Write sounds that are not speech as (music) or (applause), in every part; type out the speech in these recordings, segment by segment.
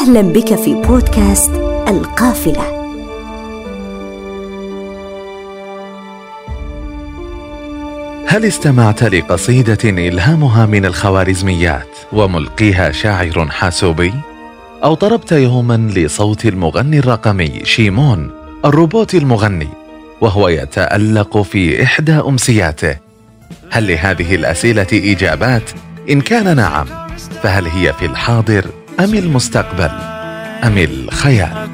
أهلا بك في بودكاست القافلة. هل استمعت لقصيدة إلهامها من الخوارزميات وملقيها شاعر حاسوبي؟ أو طربت يوما لصوت المغني الرقمي شيمون الروبوت المغني وهو يتألق في إحدى أمسياته؟ هل لهذه الأسئلة إجابات؟ إن كان نعم فهل هي في الحاضر؟ أم المستقبل أم الخيال؟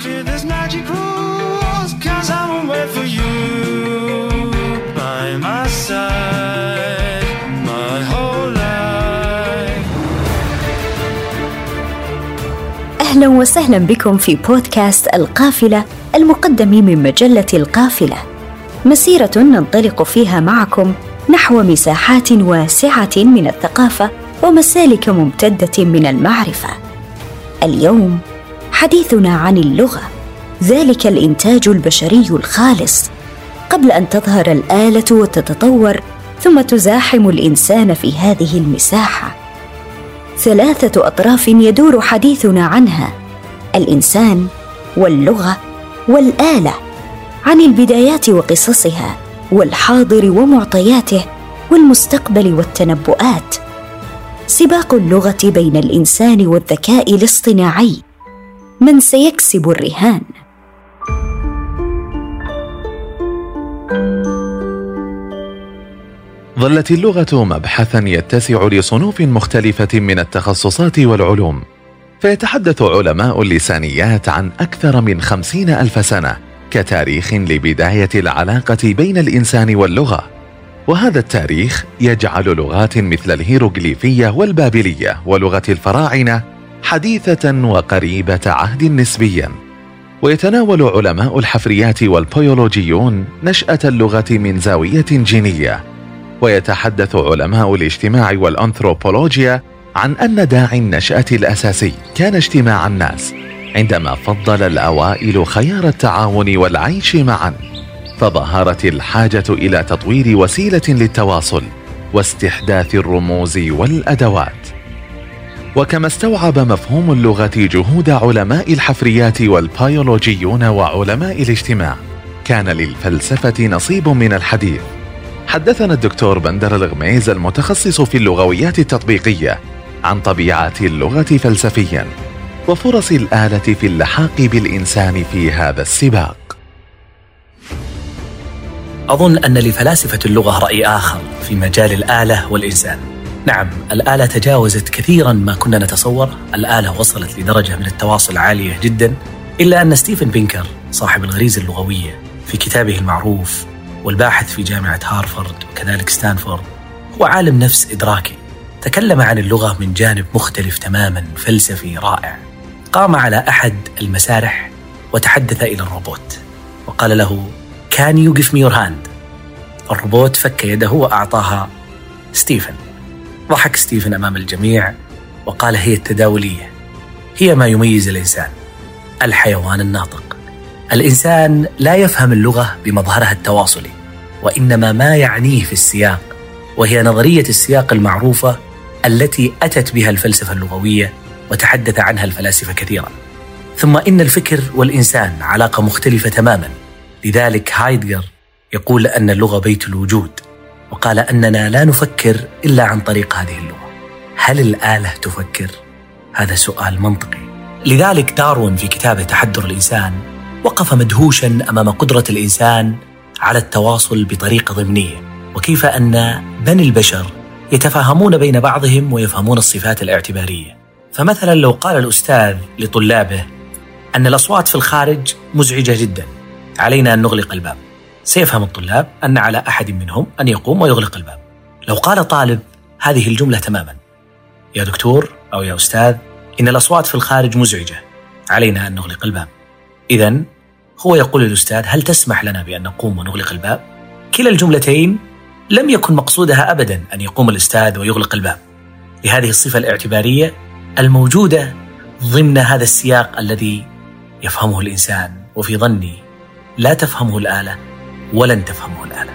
أهلا وسهلا بكم في بودكاست القافلة المقدم من مجلة القافلة. مسيرة ننطلق فيها معكم نحو مساحات واسعة من الثقافة ومسالك ممتدة من المعرفة. اليوم حديثنا عن اللغة. ذلك الإنتاج البشري الخالص. قبل أن تظهر الآلة وتتطور ثم تزاحم الإنسان في هذه المساحة. ثلاثة أطراف يدور حديثنا عنها الإنسان واللغة والآلة عن البدايات وقصصها والحاضر ومعطياته والمستقبل والتنبؤات. سباق اللغة بين الإنسان والذكاء الاصطناعي. من سيكسب الرهان. ظلت اللغة مبحثا يتسع لصنوف مختلفة من التخصصات والعلوم. فيتحدث علماء اللسانيات عن أكثر من خمسين ألف سنة كتاريخ لبداية العلاقة بين الإنسان واللغة. وهذا التاريخ يجعل لغات مثل الهيروغليفية والبابلية ولغة الفراعنة حديثة وقريبة عهد نسبيا. ويتناول علماء الحفريات والبيولوجيون نشأة اللغة من زاوية جينية. ويتحدث علماء الاجتماع والأنثروبولوجيا عن أن داعي النشأة الأساسي كان اجتماع الناس عندما فضل الأوائل خيار التعاون والعيش معا. فظهرت الحاجة إلى تطوير وسيلة للتواصل واستحداث الرموز والأدوات. وكما استوعب مفهوم اللغة جهود علماء الحفريات والبيولوجيون وعلماء الاجتماع كان للفلسفة نصيب من الحديث. حدثنا الدكتور بندر الغميز المتخصص في اللغويات التطبيقية عن طبيعة اللغة فلسفيا وفرص الآلة في اللحاق بالإنسان في هذا السباق. أظن أن لفلاسفة اللغة رأي آخر في مجال الآلة والإنسان. نعم الآلة تجاوزت كثيرا ما كنا نتصور. الآلة وصلت لدرجة من التواصل عالية جدا إلا أن ستيفن بينكر صاحب الغريزه اللغوية في كتابه المعروف والباحث في جامعة هارفارد وكذلك ستانفورد هو عالم نفس إدراكي. تكلم عن اللغة من جانب مختلف تماما فلسفي رائع. قام على أحد المسارح وتحدث إلى الروبوت. وقال له can you give me your hand الروبوت فك يده وأعطاها ستيفن. ضحك ستيفن أمام الجميع وقال هي التداولية. هي ما يميز الإنسان. الحيوان الناطق. الإنسان لا يفهم اللغة بمظهرها التواصلي وإنما ما يعنيه في السياق وهي نظرية السياق المعروفة التي أتت بها الفلسفة اللغوية وتحدث عنها الفلاسفة كثيرا. ثم إن الفكر والإنسان علاقة مختلفة تماما. لذلك هايدجر يقول أن اللغة بيت الوجود وقال أننا لا نفكر إلا عن طريق هذه اللغة. هل الآلة تفكر؟ هذا سؤال منطقي. لذلك داروين في كتابة تحدر الإنسان وقف مدهوشا أمام قدرة الإنسان على التواصل بطريقة ضمنية وكيف أن بني البشر يتفاهمون بين بعضهم ويفهمون الصفات الاعتبارية فمثلا لو قال الأستاذ لطلابه أن الأصوات في الخارج مزعجة جدا علينا أن نغلق الباب. سيفهم الطلاب أن على أحد منهم أن يقوم ويغلق الباب. لو قال طالب هذه الجملة تماما. يا دكتور أو يا أستاذ إن الأصوات في الخارج مزعجة. علينا أن نغلق الباب. اذا هو يقول للأستاذ هل تسمح لنا بأن نقوم ونغلق الباب؟ كلا الجملتين لم يكن مقصودها أبدا أن يقوم الأستاذ ويغلق الباب. لهذه الصفة الاعتبارية الموجودة ضمن هذا السياق الذي يفهمه الإنسان وفي ظني لا تفهمه الآلة ولن تفهمه الآلة.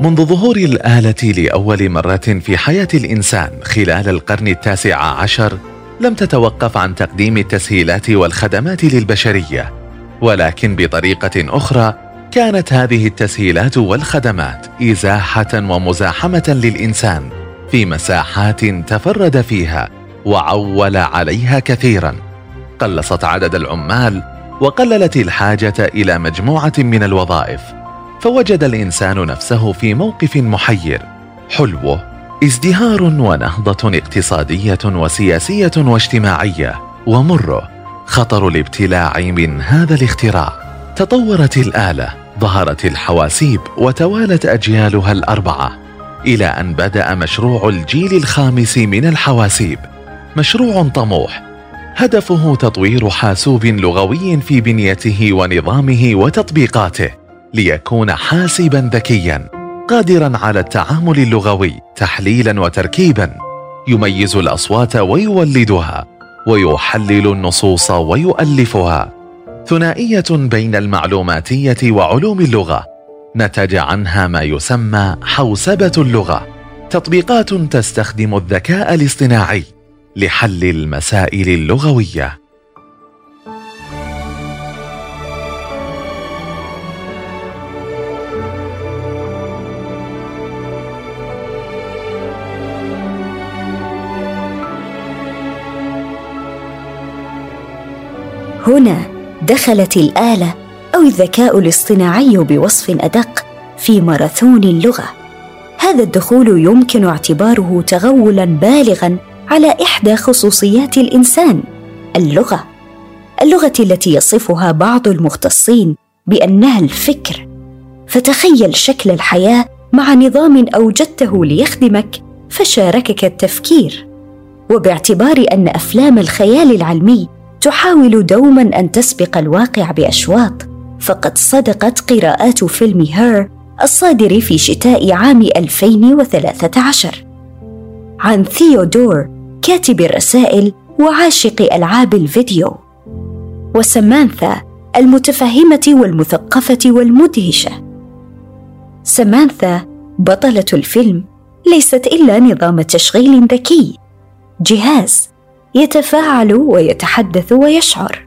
منذ ظهور الآلة لأول مرة في حياة الإنسان خلال القرن التاسع عشر لم تتوقف عن تقديم التسهيلات والخدمات للبشرية ولكن بطريقة أخرى كانت هذه التسهيلات والخدمات إزاحة ومزاحمة للإنسان في مساحات تفرد فيها وعول عليها كثيرا. قلصت عدد العمال وقللت الحاجة إلى مجموعة من الوظائف فوجد الإنسان نفسه في موقف محير. حلوة ازدهار ونهضة اقتصادية وسياسية واجتماعية. ومره خطر الابتلاع من هذا الاختراع تطورت الآلة ظهرت الحواسيب وتوالت أجيالها الأربعة إلى أن بدأ مشروع الجيل الخامس من الحواسيب مشروع طموح. هدفه تطوير حاسوب لغوي في بنيته ونظامه وتطبيقاته ليكون حاسبا ذكيا قادرا على التعامل اللغوي تحليلا وتركيبا. يميز الأصوات ويولدها ويحلل النصوص ويؤلفها. ثنائية بين المعلوماتية وعلوم اللغة. نتج عنها ما يسمى حوسبة اللغة. تطبيقات تستخدم الذكاء الاصطناعي لحل المسائل اللغوية. هنا دخلت الآلة أو الذكاء الاصطناعي بوصف أدق في ماراثون اللغة. هذا الدخول يمكن اعتباره تغولا بالغا على إحدى خصوصيات الإنسان اللغة. اللغة التي يصفها بعض المختصين بأنها الفكر. فتخيل شكل الحياة مع نظام أوجدته ليخدمك فشاركك التفكير. وباعتبار أن أفلام الخيال العلمي تحاول دوما أن تسبق الواقع بأشواط. فقد صدقت قراءات فيلم هير الصادر في شتاء عام 2013 عن ثيودور كاتب الرسائل وعاشق ألعاب الفيديو. وسمانثا المتفهمة والمثقفة والمدهشة. سمانثا بطلة الفيلم ليست إلا نظام تشغيل ذكي. جهاز يتفاعل ويتحدث ويشعر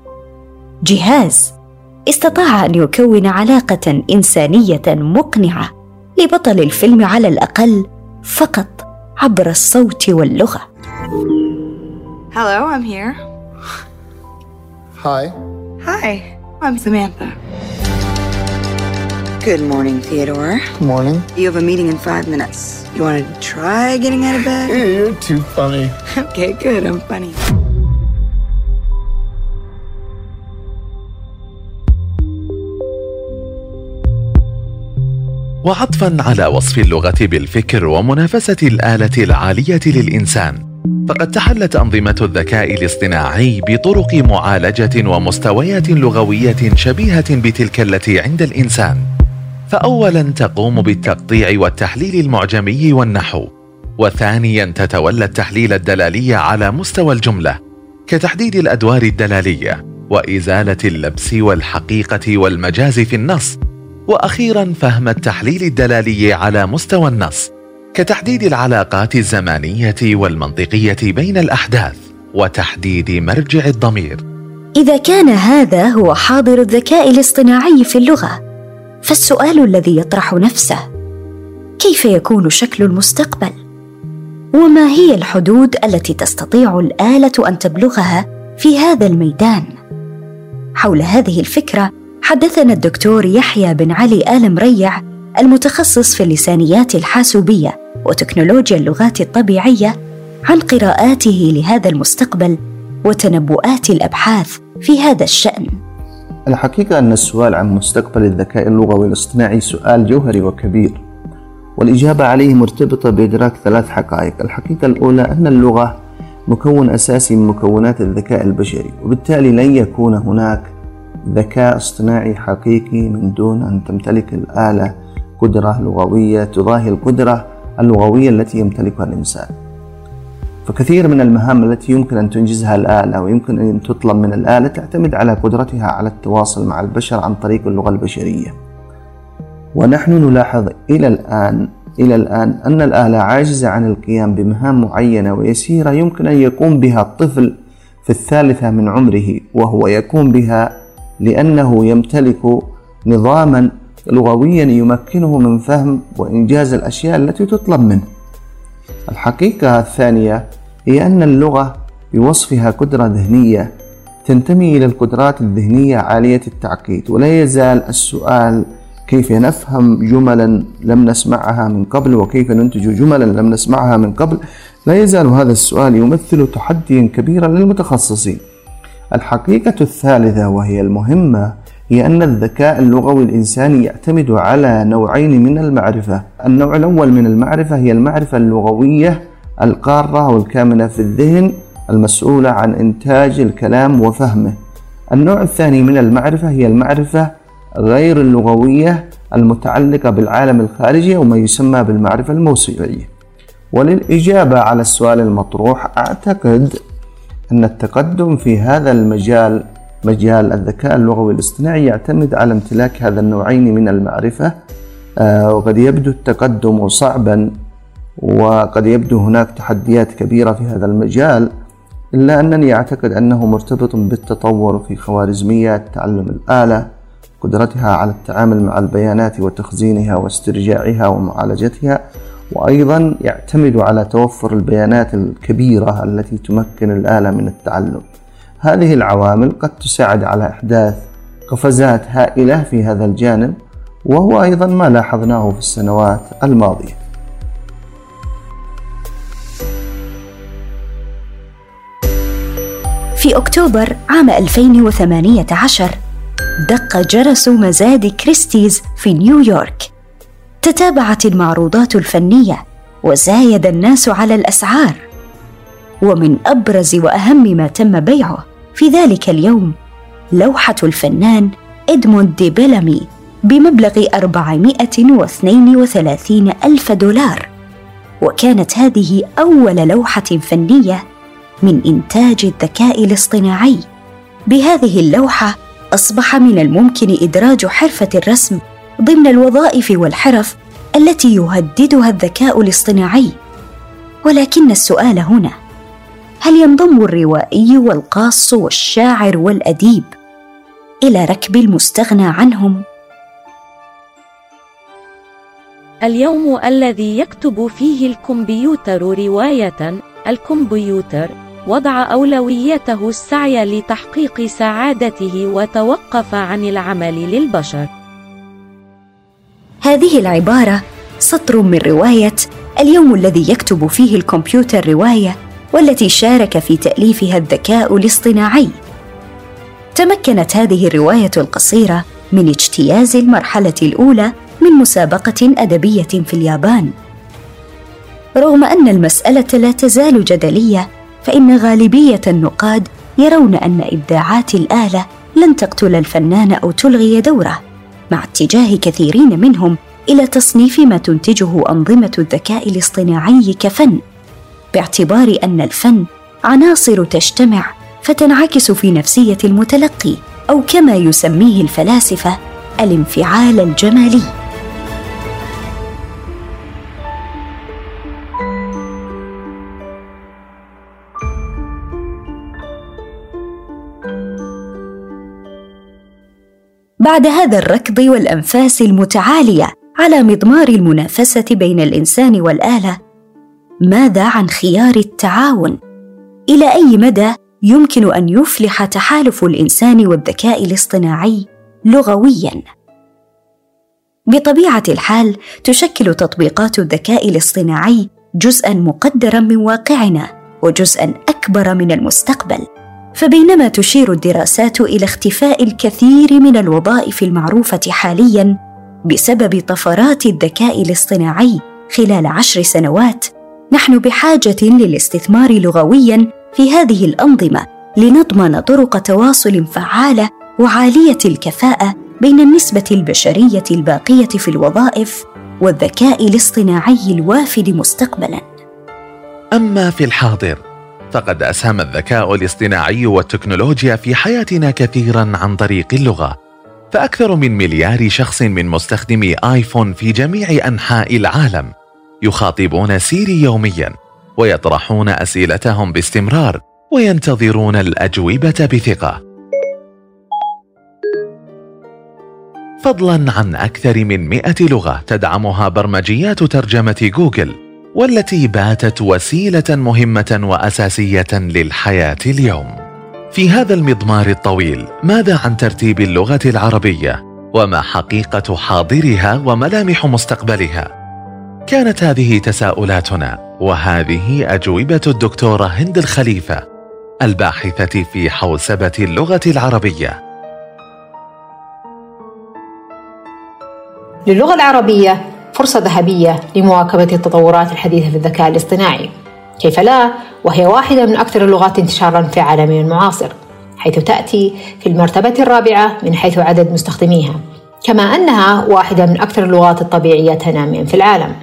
جهاز استطاع أن يكون علاقة إنسانية مقنعة لبطل الفيلم على الأقل فقط عبر الصوت واللغة Hello, I'm here. Hi. Hi, I'm Samantha. Good morning, Theodore. Good morning. You have a meeting in five minutes. You want to try getting out of bed? Hey, (laughs) you're too funny. okay, good. I'm funny. وعطفا على وصف اللغة بالفكر ومنافسة الآلة العالية للإنسان فقد تحلت أنظمة الذكاء الاصطناعي بطرق معالجة ومستويات لغوية شبيهة بتلك التي عند الإنسان فاولا تقوم بالتقطيع والتحليل المعجمي والنحو وثانيا تتولى التحليل الدلالي على مستوى الجملة كتحديد الأدوار الدلالية وإزالة اللبس والحقيقة والمجاز في النص وأخيرا فهم التحليل الدلالي على مستوى النص كتحديد العلاقات الزمانية والمنطقية بين الأحداث وتحديد مرجع الضمير. إذا كان هذا هو حاضر الذكاء الاصطناعي في اللغة فالسؤال الذي يطرح نفسه كيف يكون شكل المستقبل؟ وما هي الحدود التي تستطيع الآلة أن تبلغها في هذا الميدان؟ حول هذه الفكرة حدثنا الدكتور يحيى بن علي آل مريع المتخصص في اللسانيات الحاسوبية وتكنولوجيا اللغات الطبيعية عن قراءاته لهذا المستقبل وتنبؤات الأبحاث في هذا الشأن. الحقيقة أن السؤال عن مستقبل الذكاء اللغوي الاصطناعي سؤال جوهري وكبير والإجابة عليه مرتبطة بإدراك ثلاث حقائق. الحقيقة الأولى أن اللغة مكون أساسي من مكونات الذكاء البشري وبالتالي لن يكون هناك ذكاء اصطناعي حقيقي من دون أن تمتلك الآلة قدرة لغوية تضاهي القدرة اللغوية التي يمتلكها الإنسان. فكثير من المهام التي يمكن أن تنجزها الآلة ويمكن أن تطلب من الآلة تعتمد على قدرتها على التواصل مع البشر عن طريق اللغة البشرية ونحن نلاحظ إلى الآن إلى الآن أن الآلة عاجزة عن القيام بمهام معينة ويسيرة يمكن أن يقوم بها الطفل في الثالثة من عمره وهو يقوم بها لأنه يمتلك نظاما لغويا يمكنه من فهم وإنجاز الأشياء التي تطلب منه. الحقيقة الثانية هي أن اللغة بوصفها قدرة ذهنية تنتمي إلى القدرات الذهنية عالية التعقيد ولا يزال السؤال كيف نفهم جملا لم نسمعها من قبل وكيف ننتج جملا لم نسمعها من قبل؟ لا يزال هذا السؤال يمثل تحديا كبيرا للمتخصصين. الحقيقة الثالثة وهي المهمة هي أن الذكاء اللغوي الإنساني يعتمد على نوعين من المعرفة. النوع الأول من المعرفة هي المعرفة اللغوية القارة والكامنة في الذهن المسؤولة عن إنتاج الكلام وفهمه. النوع الثاني من المعرفة هي المعرفة غير اللغوية المتعلقة بالعالم الخارجي أو ما يسمى بالمعرفة الموسيقية. وللإجابة على السؤال المطروح أعتقد أن التقدم في هذا المجال مجال الذكاء اللغوي الاصطناعي يعتمد على امتلاك هذا النوعين من المعرفة آه، وقد يبدو التقدم صعبا وقد يبدو هناك تحديات كبيرة في هذا المجال إلا أنني أعتقد أنه مرتبط بالتطور في خوارزميات تعلم الآلة قدرتها على التعامل مع البيانات وتخزينها واسترجاعها ومعالجتها وأيضا يعتمد على توفر البيانات الكبيرة التي تمكن الآلة من التعلم. هذه العوامل قد تساعد على إحداث قفزات هائلة في هذا الجانب وهو أيضا ما لاحظناه في السنوات الماضية. في أكتوبر عام 2018 دق جرس مزاد كريستيز في نيويورك. تتابعت المعروضات الفنية وزايد الناس على الأسعار. ومن أبرز وأهم ما تم بيعه في ذلك اليوم لوحة الفنان إدموند دي بيلامي بمبلغ 432 ألف دولار. وكانت هذه أول لوحة فنية من إنتاج الذكاء الاصطناعي. بهذه اللوحة أصبح من الممكن إدراج حرفة الرسم ضمن الوظائف والحرف التي يهددها الذكاء الاصطناعي. ولكن السؤال هنا هل ينضم الروائي والقاص والشاعر والأديب إلى ركب المستغنى عنهم؟ اليوم الذي يكتب فيه الكمبيوتر رواية الكمبيوتر وضع أولويته السعي لتحقيق سعادته وتوقف عن العمل للبشر. هذه العبارة سطر من رواية اليوم الذي يكتب فيه الكمبيوتر رواية والتي شارك في تأليفها الذكاء الاصطناعي. تمكنت هذه الرواية القصيرة من اجتياز المرحلة الأولى من مسابقة أدبية في اليابان. رغم أن المسألة لا تزال جدلية فإن غالبية النقاد يرون أن إبداعات الآلة لن تقتل الفنان أو تلغي دوره، مع اتجاه كثيرين منهم إلى تصنيف ما تنتجه أنظمة الذكاء الاصطناعي كفن، باعتبار أن الفن عناصر تجتمع فتنعكس في نفسية المتلقي، أو كما يسميه الفلاسفة الانفعال الجمالي. بعد هذا الركض والأنفاس المتعالية على مضمار المنافسة بين الإنسان والآلة ماذا عن خيار التعاون؟ إلى أي مدى يمكن أن يفلح تحالف الإنسان والذكاء الاصطناعي لغويا؟ بطبيعة الحال تشكل تطبيقات الذكاء الاصطناعي جزءا مقدرا من واقعنا وجزءا أكبر من المستقبل. فبينما تشير الدراسات إلى اختفاء الكثير من الوظائف المعروفة حاليا بسبب طفرات الذكاء الاصطناعي خلال عشر سنوات نحن بحاجة للاستثمار لغويا في هذه الأنظمة لنضمن طرق تواصل فعالة وعالية الكفاءة بين النسبة البشرية الباقية في الوظائف والذكاء الاصطناعي الوافد مستقبلا. أما في الحاضر فقد أسهم الذكاء الاصطناعي والتكنولوجيا في حياتنا كثيرا عن طريق اللغة. فأكثر من مليار شخص من مستخدمي آيفون في جميع أنحاء العالم. يخاطبون سيري يوميا ويطرحون أسئلتهم باستمرار وينتظرون الأجوبة بثقة. فضلا عن أكثر من مئة لغة تدعمها برمجيات ترجمة جوجل والتي باتت وسيلة مهمة وأساسية للحياة اليوم. في هذا المضمار الطويل ماذا عن ترتيب اللغة العربية؟ وما حقيقة حاضرها وملامح مستقبلها؟ كانت هذه تساؤلاتنا وهذه أجوبة الدكتورة هند الخليفة الباحثة في حوسبة اللغة العربية. للغة العربية فرصة ذهبية لمواكبة التطورات الحديثة في الذكاء الاصطناعي. كيف لا؟ وهي واحدة من أكثر اللغات انتشارا في عالمنا المعاصر حيث تأتي في المرتبة الرابعة من حيث عدد مستخدميها كما أنها واحدة من أكثر اللغات الطبيعية تناميا في العالم.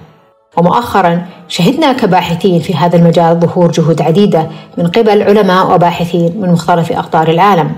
ومؤخرا شهدنا كباحثين في هذا المجال ظهور جهود عديدة من قبل علماء وباحثين من مختلف أقطار العالم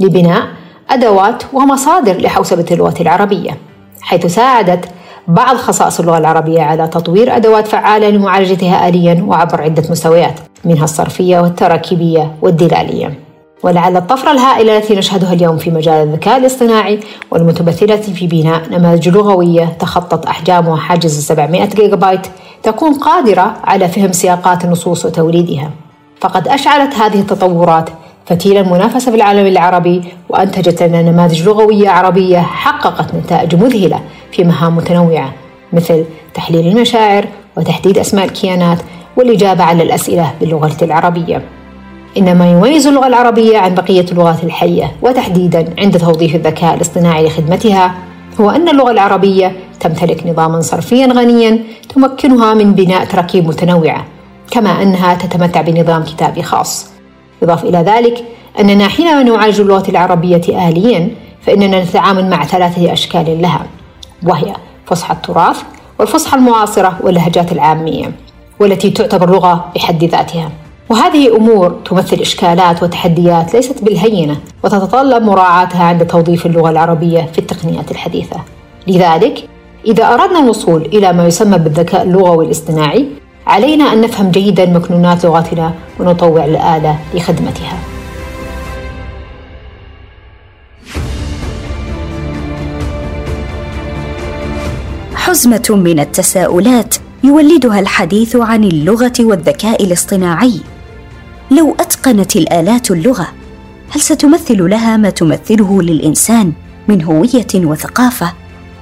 لبناء أدوات ومصادر لحوسبة اللغة العربية حيث ساعدت بعض خصائص اللغة العربية على تطوير أدوات فعالة لمعالجتها آليا وعبر عدة مستويات منها الصرفية والتراكيبية والدلالية. ولعل الطفرة الهائلة التي نشهدها اليوم في مجال الذكاء الاصطناعي والمتمثلة في بناء نماذج لغوية تخطط أحجامها حاجز 700 جيجا بايت تكون قادرة على فهم سياقات النصوص وتوليدها. فقد أشعلت هذه التطورات فتيل المنافسة في العالم العربي وأنتجت لنا نماذج لغوية عربية حققت نتائج مذهلة في مهام متنوعة مثل تحليل المشاعر وتحديد أسماء الكيانات والإجابة على الأسئلة باللغة العربية. إن ما يميز اللغة العربية عن بقية اللغات الحية وتحديدا عند توظيف الذكاء الاصطناعي لخدمتها هو أن اللغة العربية تمتلك نظاما صرفيا غنيا تمكنها من بناء تراكيب متنوعة كما أنها تتمتع بنظام كتابي خاص. يضاف إلى ذلك أننا حينما نعالج اللغة العربية آليا فإننا نتعامل مع ثلاثة أشكال لها وهي فصحى التراث والفصحى المعاصرة واللهجات العامية والتي تعتبر لغة بحد ذاتها. وهذه أمور تمثل إشكالات وتحديات ليست بالهينة وتتطلب مراعاتها عند توظيف اللغة العربية في التقنيات الحديثة. لذلك إذا أردنا الوصول إلى ما يسمى بالذكاء اللغوي الاصطناعي علينا أن نفهم جيدا مكنونات لغتنا ونطوع الآلة لخدمتها. حزمة من التساؤلات يولدها الحديث عن اللغة والذكاء الاصطناعي. لو أتقنت الآلات اللغة هل ستمثل لها ما تمثله للإنسان من هوية وثقافة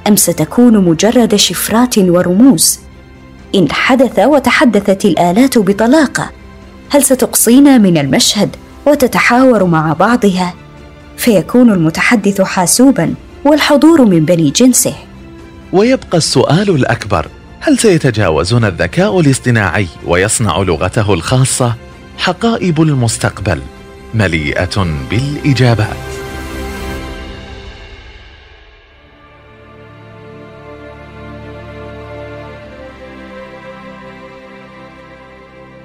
أم ستكون مجرد شفرات ورموز؟ إن حدث وتحدثت الآلات بطلاقة هل ستقصينا من المشهد وتتحاور مع بعضها؟ فيكون المتحدث حاسوبا والحضور من بني جنسه. ويبقى السؤال الأكبر هل سيتجاوزنا الذكاء الاصطناعي ويصنع لغته الخاصة؟ حقائب المستقبل مليئة بالإجابات.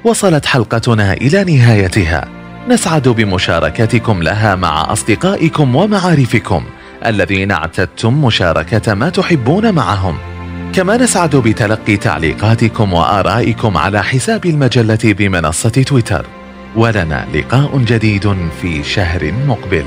وصلت حلقتنا إلى نهايتها. نسعد بمشاركتكم لها مع أصدقائكم ومعارفكم الذين اعتدتم مشاركة ما تحبون معهم. كما نسعد بتلقي تعليقاتكم وآرائكم على حساب المجلة بمنصة تويتر. ولنا لقاء جديد في شهر مقبل.